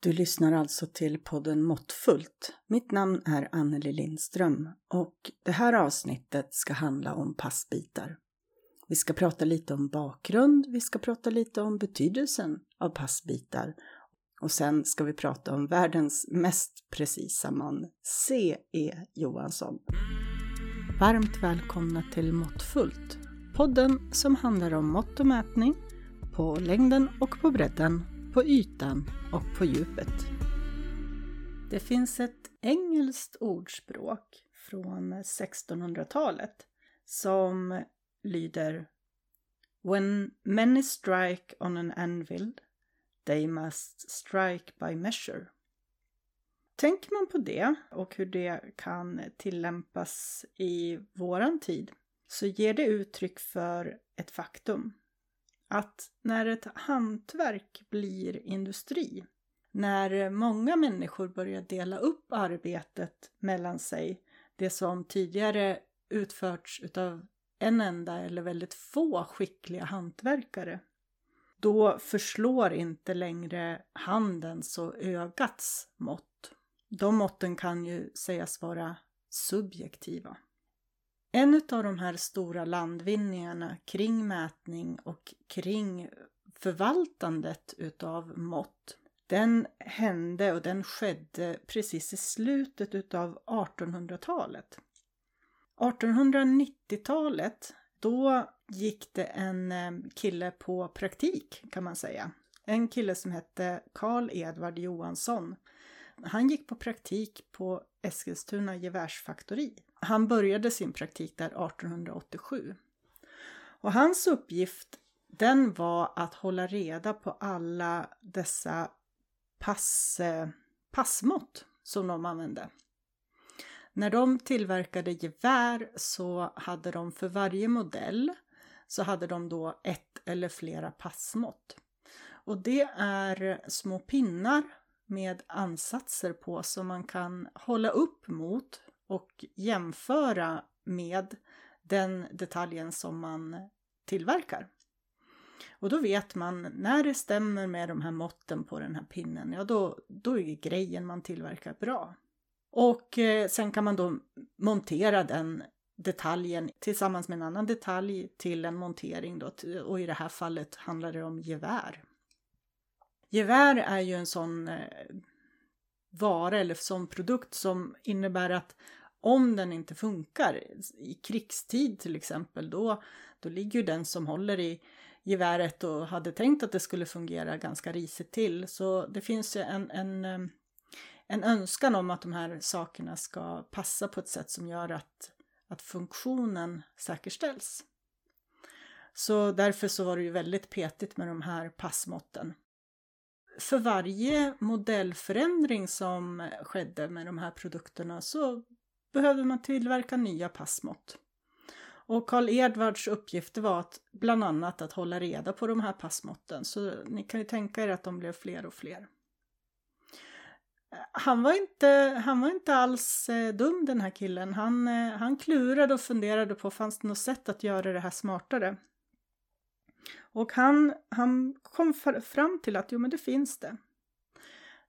Du lyssnar alltså till podden Måttfullt. Mitt namn är Anneli Lindström och det här avsnittet ska handla om passbitar. Vi ska prata lite om bakgrund, vi ska prata lite om betydelsen av passbitar och sen ska vi prata om världens mest precisa man, C.E. Johansson. Varmt välkomna till Måttfullt, podden som handlar om mått och mätning på längden och på bredden på ytan och på djupet. Det finns ett engelskt ordspråk från 1600-talet som lyder When many strike on an anvil they must strike by measure. Tänker man på det och hur det kan tillämpas i våran tid så ger det uttryck för ett faktum att när ett hantverk blir industri, när många människor börjar dela upp arbetet mellan sig, det som tidigare utförts utav en enda eller väldigt få skickliga hantverkare, då förslår inte längre handens och ögats mått. De måtten kan ju sägas vara subjektiva. En av de här stora landvinningarna kring mätning och kring förvaltandet utav mått, den hände och den skedde precis i slutet utav 1800-talet. 1890-talet, då gick det en eh, kille på praktik kan man säga. En kille som hette Karl Edvard Johansson. Han gick på praktik på Eskilstuna gevärsfaktori han började sin praktik där 1887. Och hans uppgift den var att hålla reda på alla dessa pass, eh, passmått som de använde. När de tillverkade gevär så hade de för varje modell så hade de då ett eller flera passmått. Och det är små pinnar med ansatser på som man kan hålla upp mot och jämföra med den detaljen som man tillverkar. Och då vet man när det stämmer med de här måtten på den här pinnen, ja då, då är grejen man tillverkar bra. Och eh, sen kan man då montera den detaljen tillsammans med en annan detalj till en montering då, och i det här fallet handlar det om gevär. Gevär är ju en sån eh, vara eller sån produkt som innebär att om den inte funkar i krigstid till exempel, då, då ligger ju den som håller i geväret och hade tänkt att det skulle fungera ganska risigt till. Så det finns ju en, en, en önskan om att de här sakerna ska passa på ett sätt som gör att, att funktionen säkerställs. Så därför så var det ju väldigt petigt med de här passmåtten. För varje modellförändring som skedde med de här produkterna så behöver man tillverka nya passmått. Och Karl Edvards uppgift var att bland annat att hålla reda på de här passmåtten, så ni kan ju tänka er att de blev fler och fler. Han var inte, han var inte alls eh, dum den här killen. Han, eh, han klurade och funderade på fanns det något sätt att göra det här smartare. Och han, han kom fram till att jo men det finns det.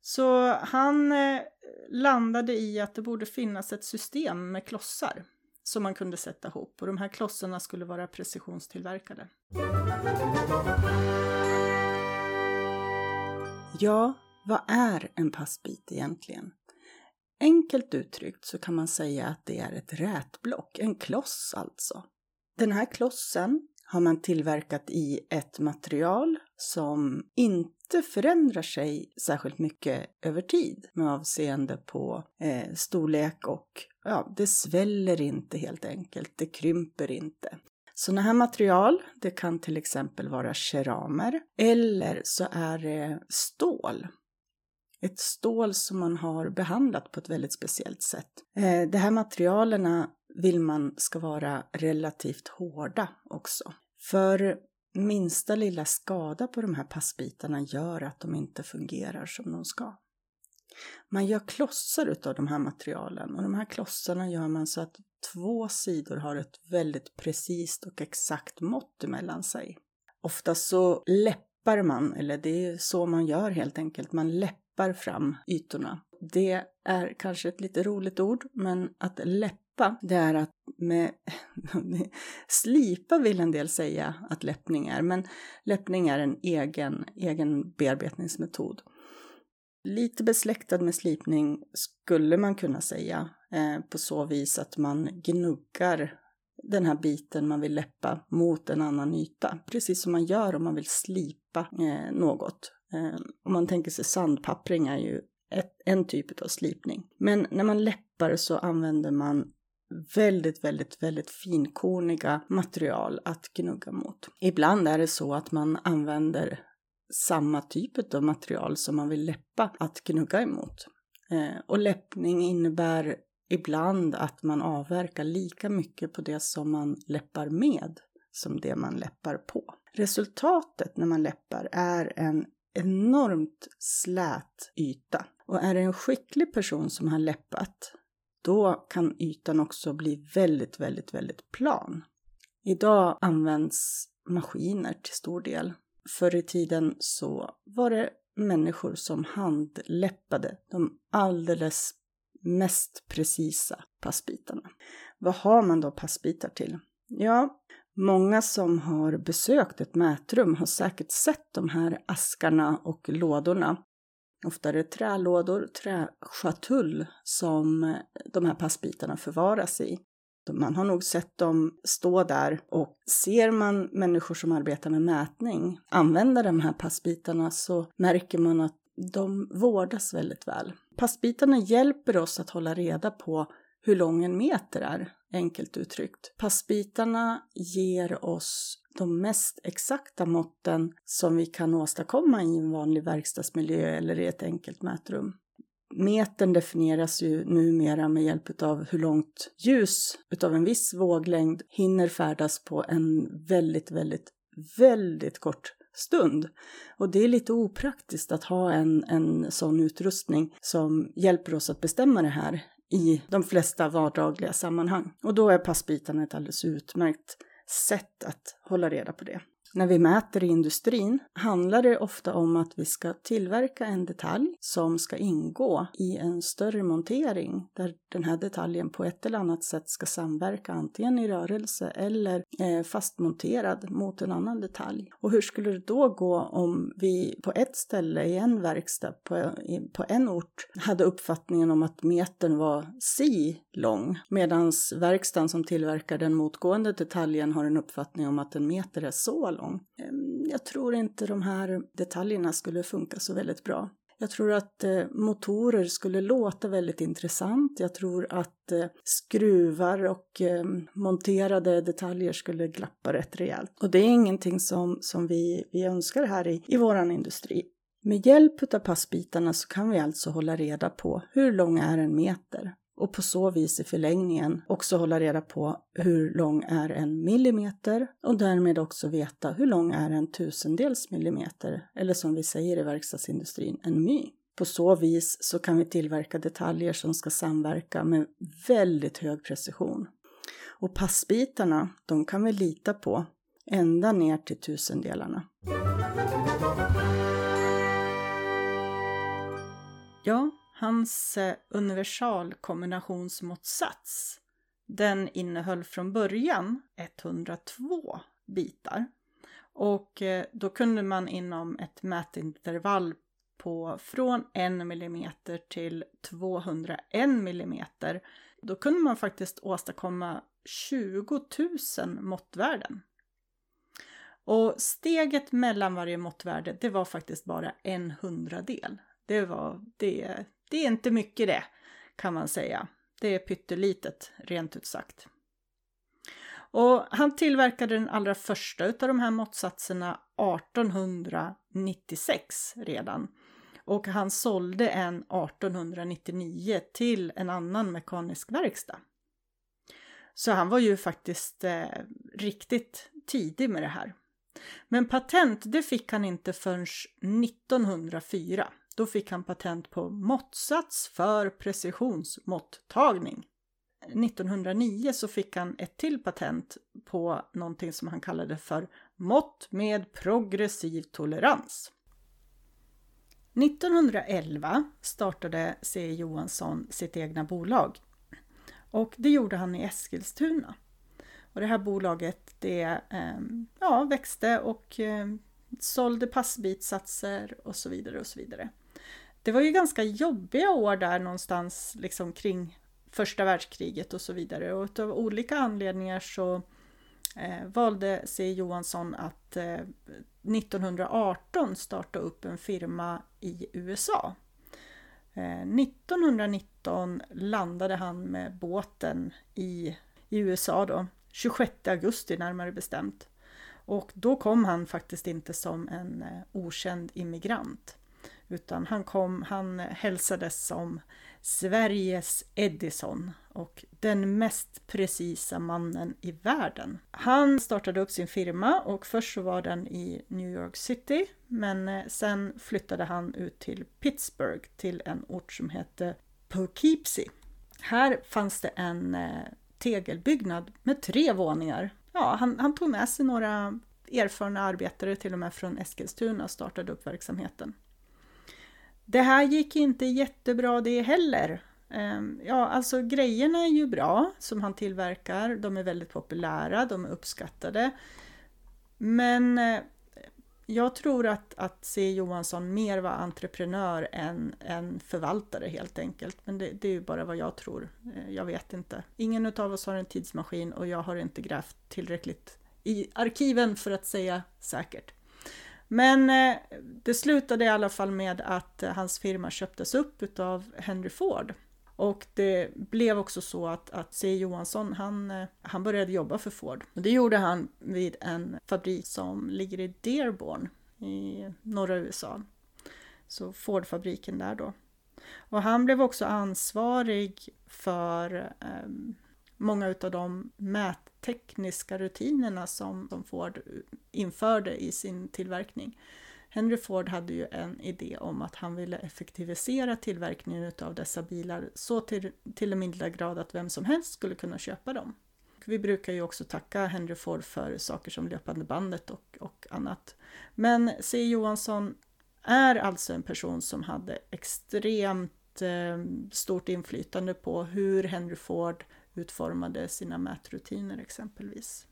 Så han eh, landade i att det borde finnas ett system med klossar som man kunde sätta ihop och de här klossarna skulle vara precisionstillverkade. Ja, vad är en passbit egentligen? Enkelt uttryckt så kan man säga att det är ett rätblock, en kloss alltså. Den här klossen har man tillverkat i ett material som inte förändrar sig särskilt mycket över tid med avseende på eh, storlek och ja, det sväller inte helt enkelt, det krymper inte. Sådana här material, det kan till exempel vara keramer eller så är det stål. Ett stål som man har behandlat på ett väldigt speciellt sätt. Eh, de här materialen vill man ska vara relativt hårda också. För minsta lilla skada på de här passbitarna gör att de inte fungerar som de ska. Man gör klossar utav de här materialen och de här klossarna gör man så att två sidor har ett väldigt precist och exakt mått emellan sig. Oftast så läppar man, eller det är så man gör helt enkelt, man läppar fram ytorna. Det är kanske ett lite roligt ord, men att läppa, det är att med slipa vill en del säga att läppning är, men läppning är en egen, egen bearbetningsmetod. Lite besläktad med slipning skulle man kunna säga, eh, på så vis att man gnuggar den här biten man vill läppa mot en annan yta. Precis som man gör om man vill slipa eh, något. Eh, om man tänker sig sandpappring är ju ett, en typ av slipning. Men när man läppar så använder man väldigt, väldigt, väldigt finkorniga material att gnugga mot. Ibland är det så att man använder samma typ av material som man vill läppa att gnugga emot. Eh, och läppning innebär ibland att man avverkar lika mycket på det som man läppar med som det man läppar på. Resultatet när man läppar är en enormt slät yta. Och är det en skicklig person som har läppat, då kan ytan också bli väldigt, väldigt, väldigt plan. Idag används maskiner till stor del. Förr i tiden så var det människor som handläppade de alldeles mest precisa passbitarna. Vad har man då passbitar till? Ja, många som har besökt ett mätrum har säkert sett de här askarna och lådorna. Ofta är det trälådor, träschatull som de här passbitarna förvaras i. Man har nog sett dem stå där och ser man människor som arbetar med mätning använda de här passbitarna så märker man att de vårdas väldigt väl. Passbitarna hjälper oss att hålla reda på hur lång en meter är, enkelt uttryckt. Passbitarna ger oss de mest exakta måtten som vi kan åstadkomma i en vanlig verkstadsmiljö eller i ett enkelt mätrum. Metern definieras ju numera med hjälp av hur långt ljus utav en viss våglängd hinner färdas på en väldigt, väldigt, väldigt kort stund. Och det är lite opraktiskt att ha en, en sån utrustning som hjälper oss att bestämma det här i de flesta vardagliga sammanhang. Och då är passbitarna ett alldeles utmärkt sätt att hålla reda på det. När vi mäter i industrin handlar det ofta om att vi ska tillverka en detalj som ska ingå i en större montering där den här detaljen på ett eller annat sätt ska samverka antingen i rörelse eller eh, fastmonterad mot en annan detalj. Och hur skulle det då gå om vi på ett ställe i en verkstad på en ort hade uppfattningen om att metern var si lång medan verkstaden som tillverkar den motgående detaljen har en uppfattning om att en meter är så lång gång. Ehm, jag tror inte de här detaljerna skulle funka så väldigt bra. Jag tror att eh, motorer skulle låta väldigt intressant. Jag tror att eh, skruvar och ehm, monterade detaljer skulle glappa rätt rejält. Och det är ingenting som, som vi, vi önskar här i, i vår industri. Med hjälp av passbitarna så kan vi alltså hålla reda på hur lång är en meter? Och på så vis i förlängningen också hålla reda på hur lång är en millimeter och därmed också veta hur lång är en tusendels millimeter eller som vi säger i verkstadsindustrin, en my. På så vis så kan vi tillverka detaljer som ska samverka med väldigt hög precision. Och passbitarna, de kan vi lita på ända ner till tusendelarna. Ja, Hans eh, universalkombinationsmåttsats den innehöll från början 102 bitar. Och eh, då kunde man inom ett mätintervall på från 1 mm till 201 mm, då kunde man faktiskt åstadkomma 20 000 måttvärden. Och steget mellan varje måttvärde, det var faktiskt bara en hundradel. Det var det, det är inte mycket det, kan man säga. Det är pyttelitet, rent ut sagt. Och han tillverkade den allra första av de här måttsatserna 1896 redan. Och han sålde en 1899 till en annan mekanisk verkstad. Så han var ju faktiskt eh, riktigt tidig med det här. Men patent det fick han inte förrän 1904. Då fick han patent på måttsats för precisionsmåttagning. 1909 så fick han ett till patent på någonting som han kallade för Mått med progressiv tolerans. 1911 startade C. Johansson sitt egna bolag och det gjorde han i Eskilstuna. Och det här bolaget det ehm, ja, växte och ehm, sålde passbitsatser och så vidare och så vidare. Det var ju ganska jobbiga år där någonstans liksom kring första världskriget och så vidare och av olika anledningar så eh, valde C Johansson att eh, 1918 starta upp en firma i USA. Eh, 1919 landade han med båten i, i USA då, 26 augusti närmare bestämt. Och då kom han faktiskt inte som en eh, okänd immigrant. Utan han kom, han hälsades som Sveriges Edison och den mest precisa mannen i världen. Han startade upp sin firma och först så var den i New York City men eh, sen flyttade han ut till Pittsburgh till en ort som hette Poughkeepsie. Här fanns det en eh, tegelbyggnad med tre våningar. Ja, han, han tog med sig några erfarna arbetare till och med från Eskilstuna och startade upp verksamheten. Det här gick inte jättebra det heller. Ehm, ja, alltså grejerna är ju bra som han tillverkar. De är väldigt populära, de är uppskattade. Men eh, jag tror att, att C. Johansson mer var entreprenör än, än förvaltare helt enkelt. Men det, det är ju bara vad jag tror. Eh, jag vet inte. Ingen av oss har en tidsmaskin och jag har inte grävt tillräckligt i arkiven för att säga säkert. Men eh, det slutade i alla fall med att eh, hans firma köptes upp av Henry Ford. Och det blev också så att, att C. Johansson, han, eh, han började jobba för Ford. Och det gjorde han vid en fabrik som ligger i Dearborn i norra USA. Så Ford-fabriken där då. Och han blev också ansvarig för eh, många av de tekniska rutinerna som, som Ford införde i sin tillverkning. Henry Ford hade ju en idé om att han ville effektivisera tillverkningen av dessa bilar så till, till en milda grad att vem som helst skulle kunna köpa dem. Vi brukar ju också tacka Henry Ford för saker som löpande bandet och, och annat. Men C. Johansson är alltså en person som hade extremt eh, stort inflytande på hur Henry Ford utformade sina mätrutiner exempelvis.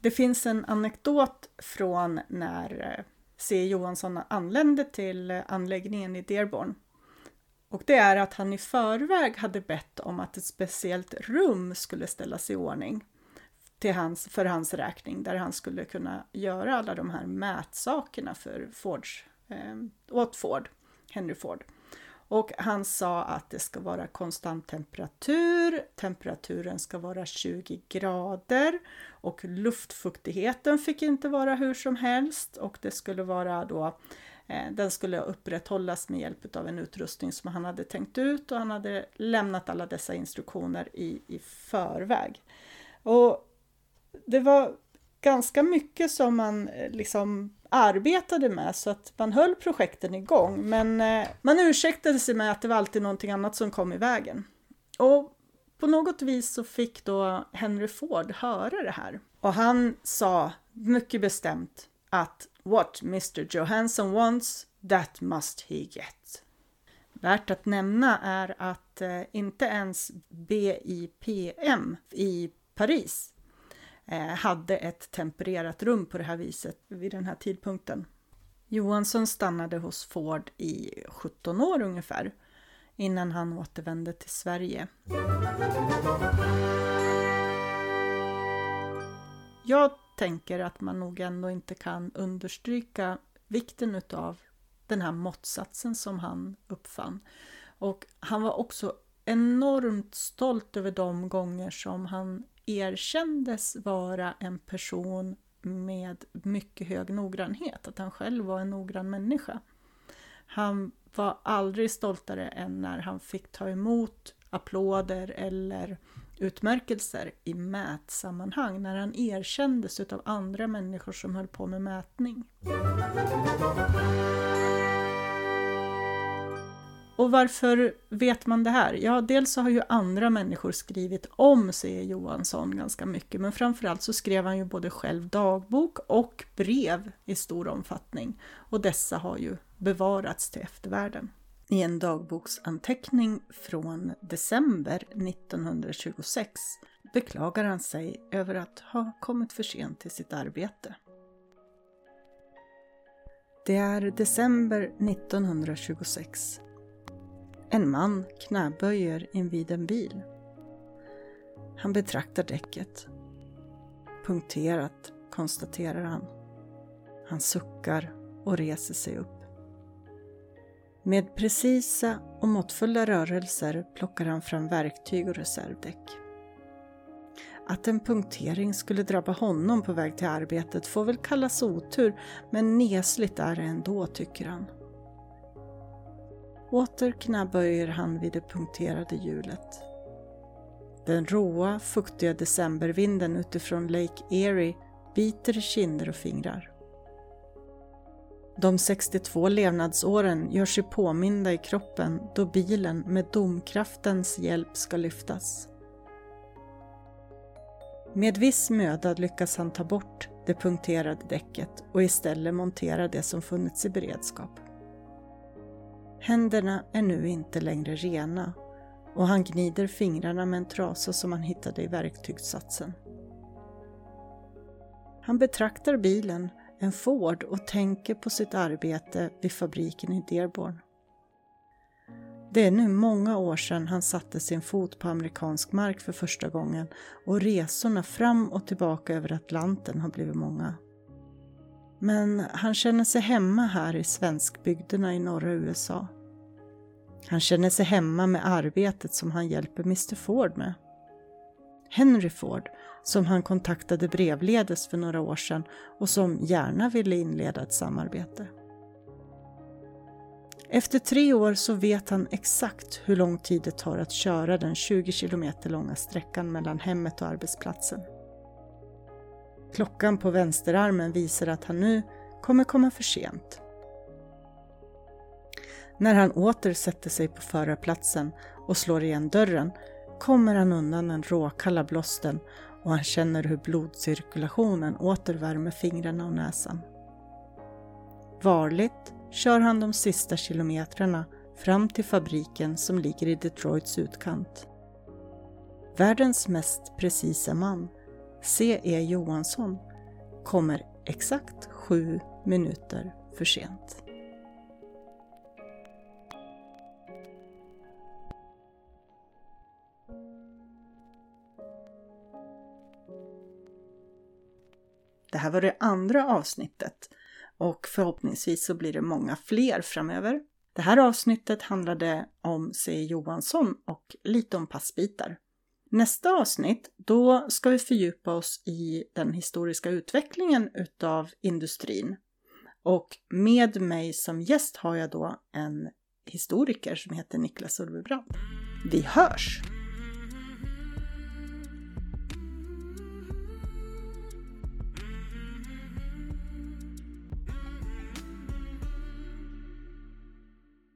Det finns en anekdot från när eh, C. Johansson anlände till anläggningen i Dearborn. Och det är att han i förväg hade bett om att ett speciellt rum skulle ställas i ordning till hans, för hans räkning, där han skulle kunna göra alla de här mätsakerna för Fords, eh, åt Ford, Henry Ford. Och han sa att det ska vara konstant temperatur, temperaturen ska vara 20 grader och luftfuktigheten fick inte vara hur som helst och det skulle vara då eh, den skulle upprätthållas med hjälp av en utrustning som han hade tänkt ut och han hade lämnat alla dessa instruktioner i, i förväg. Och det var ganska mycket som man eh, liksom arbetade med så att man höll projekten igång men eh, man ursäktade sig med att det var alltid någonting annat som kom i vägen. Och på något vis så fick då Henry Ford höra det här och han sa mycket bestämt att What Mr Johansson wants, that must he get. Värt att nämna är att eh, inte ens BIPM i Paris Eh, hade ett tempererat rum på det här viset vid den här tidpunkten. Johansson stannade hos Ford i 17 år ungefär innan han återvände till Sverige. Jag tänker att man nog ändå inte kan understryka vikten utav den här måttsatsen som han uppfann. Och han var också enormt stolt över de gånger som han erkändes vara en person med mycket hög noggrannhet, att han själv var en noggrann människa. Han var aldrig stoltare än när han fick ta emot applåder eller utmärkelser i mätsammanhang, när han erkändes av andra människor som höll på med mätning och varför vet man det här? Ja, dels så har ju andra människor skrivit om C.E. Johansson ganska mycket, men framförallt så skrev han ju både själv dagbok och brev i stor omfattning. Och dessa har ju bevarats till eftervärlden. I en dagboksanteckning från december 1926 beklagar han sig över att ha kommit för sent till sitt arbete. Det är december 1926. En man knäböjer invid en bil. Han betraktar däcket. Punkterat, konstaterar han. Han suckar och reser sig upp. Med precisa och måttfulla rörelser plockar han fram verktyg och reservdäck. Att en punktering skulle drabba honom på väg till arbetet får väl kallas otur, men nesligt är det ändå, tycker han. Åter knäböjer han vid det punkterade hjulet. Den råa, fuktiga decembervinden utifrån Lake Erie biter i kinder och fingrar. De 62 levnadsåren gör sig påminda i kroppen då bilen med domkraftens hjälp ska lyftas. Med viss möda lyckas han ta bort det punkterade däcket och istället montera det som funnits i beredskap. Händerna är nu inte längre rena och han gnider fingrarna med en trasa som han hittade i verktygssatsen. Han betraktar bilen, en Ford, och tänker på sitt arbete vid fabriken i Dearborn. Det är nu många år sedan han satte sin fot på amerikansk mark för första gången och resorna fram och tillbaka över Atlanten har blivit många. Men han känner sig hemma här i svenskbygderna i norra USA. Han känner sig hemma med arbetet som han hjälper Mr Ford med. Henry Ford, som han kontaktade brevledes för några år sedan och som gärna ville inleda ett samarbete. Efter tre år så vet han exakt hur lång tid det tar att köra den 20 kilometer långa sträckan mellan hemmet och arbetsplatsen. Klockan på vänsterarmen visar att han nu kommer komma för sent. När han åter sätter sig på förarplatsen och slår igen dörren kommer han undan den råkalla blåsten och han känner hur blodcirkulationen åter värmer fingrarna och näsan. Varligt kör han de sista kilometrarna fram till fabriken som ligger i Detroits utkant. Världens mest precisa man, C.E. Johansson, kommer exakt sju minuter för sent. Det här var det andra avsnittet och förhoppningsvis så blir det många fler framöver. Det här avsnittet handlade om C. Johansson och lite om passbitar. Nästa avsnitt, då ska vi fördjupa oss i den historiska utvecklingen utav industrin. Och med mig som gäst har jag då en historiker som heter Niklas Ulvebrand. Vi hörs!